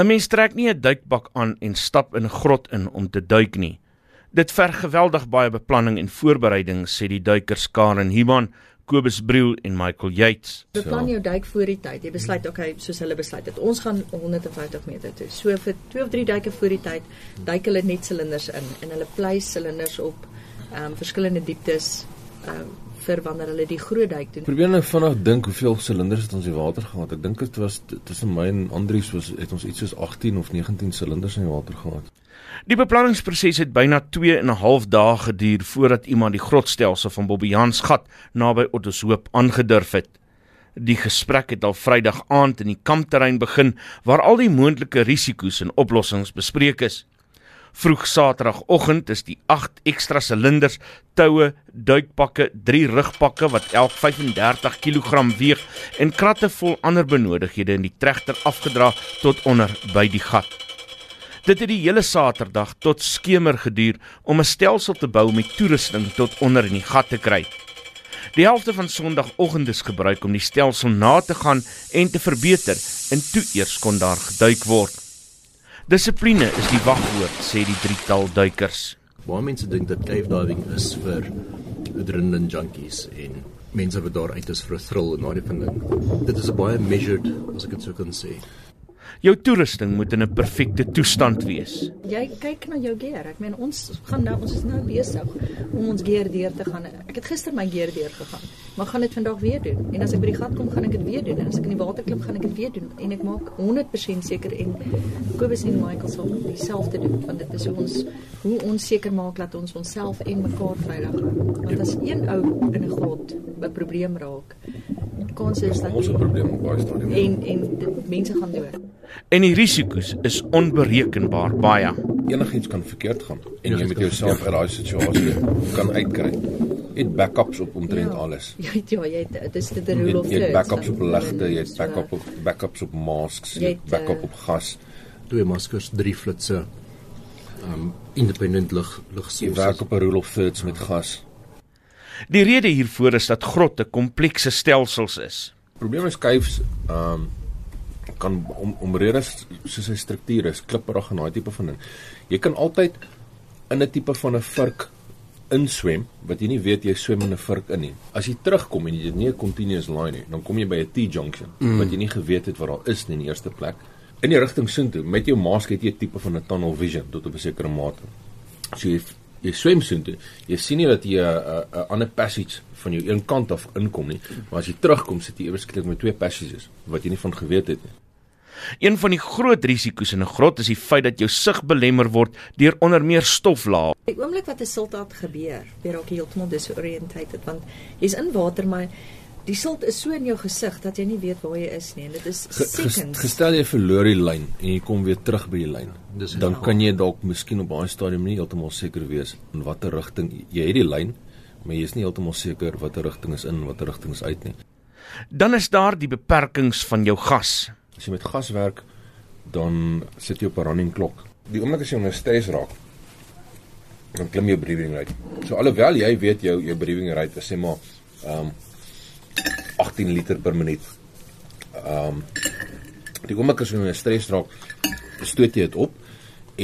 'n Mens trek nie 'n duikbak aan en stap in 'n grot in om te duik nie. Dit verg geweldig baie beplanning en voorbereiding, sê die duikers Karen Himan, Kobus Briel en Michael Yates. Beplan jou duik voor die tyd. Jy besluit, okay, soos hulle besluit het, ons gaan 150 meter toe. So vir 2 of 3 duike voor die tyd, duik hulle net silinders in en hulle pleis silinders op ehm um, verskillende dieptes ehm um, vir wanneer hulle die groot duik doen. Probeer nou vinnig dink hoeveel silinders het ons in die water gehad. Ek dink dit was tussen my en Andrius was het ons iets soos 18 of 19 silinders in die water gehad. Die beplanningsproses het byna 2 en 'n half dae geduur voordat iemand die grotstelsel van Bobbejans gat naby Ottoshoop aangedurf het. Die gesprek het al Vrydag aand in die kampterrein begin waar al die moontlike risiko's en oplossings bespreek is. Vroeg Saterdagoggend is die 8 ekstra silinders, toue, duikpakke, 3 rugpakke wat elk 35 kg weeg en kratte vol ander benodighede in die trechter afgedra tot onder by die gat. Dit het die hele Saterdag tot skemer geduur om 'n stelsel te bou met toerusting tot onder in die gat te kry. Die helfte van Sondagoggend is gebruik om die stelsel na te gaan en te verbeter en toe eers kon daar geduik word. Dissipline is die wagwoord, sê die drietal duikers. Baie mense dink dat cave diving is vir adrenaline junkies en mense wat daar uit is vir 'n thrill en daardie van ding. Dit is 'n baie measured, as ek dit sou kan sê. Jou toerusting moet in 'n perfekte toestand wees. Jy kyk na jou gear. Ek meen ons gaan nou ons is nou besig om ons gear deur te gaan. Ek het gister my gear deur gegaan, maar gaan dit vandag weer doen. En as ek by die gat kom, gaan ek dit weer doen. En as ek in die water klim, gaan ek dit weer doen. En ek maak 100% seker en Kobus en Michael sal dieselfde doen want dit is ons hoe ons seker maak dat ons onsself en mekaar veilig hou. Want as een ou in 'n grot 'n probleem raak, kans is dat ons 'n probleem op baie stadium. en en dit, mense gaan dood. En die risiko's is onberekenbaar baie. Enigiets kan verkeerd gaan en jy moet jouself uit daai situasie kan uitkry. Jy het backups op omtrent alles. Ja, ja, jy het dis dit 'n Jy rule het, of jy het thirds backups op ligte, jy het backup op backups op masks, jy Jy het het, backup eh, op gas. Twee maskers, drie flitsse. Um independent lig Jy ligsources. werk op 'n rule of thirds met gas. Die rede hiervoor is dat grotte komplekse stelsels is. Probleem is kuifs ehm um, kan om om redes soos sy struktuur is, klipperig en daai tipe van ding. Jy kan altyd in 'n tipe van 'n vurk inswem wat jy nie weet jy swem in 'n vurk in nie. As jy terugkom en jy het nie 'n continuous line nie, dan kom jy by 'n T-junction mm. wat jy nie geweet het wat daar is nie in die eerste plek. In die rigting soontoe met jou mask het jy 'n tipe van 'n tunnel vision tot op 'n sekere mate. So jy jy swem soontoe. Jy sien nie dat jy 'n ander passage van jou een kant af inkom nie, maar as jy terugkom sit jy ewe skielik met twee passages wat jy nie van geweet het nie. Een van die groot risiko's in 'n grot is die feit dat jou sig belemmer word deur onder meer stoflaag. Die oomblik wat 'n siltaat gebeur, weer raak jy heeltemal disoriënteerd want jy's in water maar die silt is so in jou gesig dat jy nie weet waar jy is nie en dit is seconds. Gestel jy verloor die lyn en jy kom weer terug by die lyn. Dis Dan kan jy dalk miskien op daai stadium nie heeltemal seker wees in watter rigting jy het die lyn, maar jy is nie heeltemal seker watter rigting is in en watter rigting is uit nie. Dan is daar die beperkings van jou gas. As jy met gas werk, dan sit jy op 'n running klok. Die oomblik as jy onder stres raak, dan klim jou breathing rate. So alhoewel jy weet jou jou breathing rate is sê maar ehm um, 18 liter per minuut. Ehm um, die oomblik as jy onder stres raak, stoot jy dit op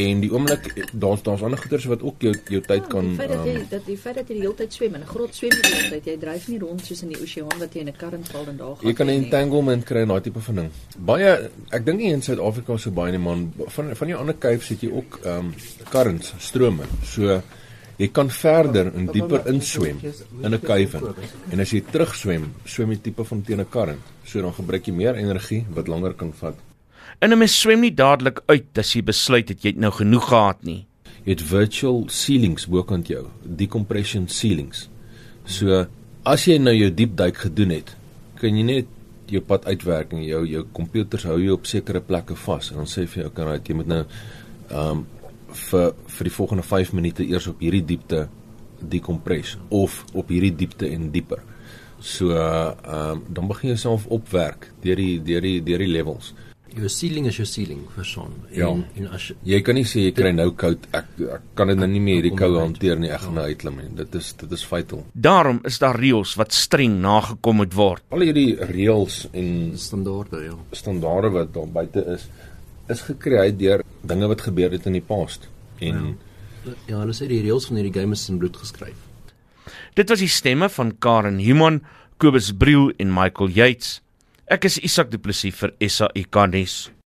en die oomblik daar's daar's ander goeters wat ook jou jou tyd kan die feit dat jy ehm, dat die feit dat jy die hele tyd swem in 'n grot swem jy die hele tyd jy dryf nie rond soos in die oseaan wat jy in 'n current val en daar gaan Jy kan 'n entanglement kry en daai tipe van ding. Baie ek dink nie in Suid-Afrika so baie nie man. Van van die ander caves het jy ook ehm um, currents, strome. So jy kan verder en dieper inswem in 'n in. En as jy terugswem, swem jy tipe van teen 'n current. So dan gebruik jy meer energie wat langer kan vat. En 'n mens swem nie dadelik uit as jy besluit dat jy het nou genoeg gehad nie. Jy het virtual ceilings bokant jou, decompression ceilings. So as jy nou jou diep duik gedoen het, kan jy net jou pad uitwerk en jou jou komputers hou jou op sekere plekke vas en dan sê vir jou kan jy moet nou ehm um, vir vir die volgende 5 minute eers op hierdie diepte decompress of op hierdie diepte en dieper. So ehm um, dan begin jy self opwerk deur die deur die deur die levels. Jou ceiling is jou ceiling vir son. Ja. En en as jy kan nie sê jy kry nou koud. Ek ek kan dit nou nie meer hierdie Kom koue hanteer nie. Ek gaan nou uitklim nie. Dit is dit is fatal. Daarom is daar reëls wat streng nagekom moet word. Al hierdie reëls en standaarde ja. standaarde wat daar buite is, is gekreë deur dinge wat gebeur het in die past. En Ja, hulle sê die reëls van hierdie game is in bloed geskryf. Dit was die stemme van Karen Human, Kobus Briel en Michael Yates. Ek is Isak Du Plessis vir SAIK nuus.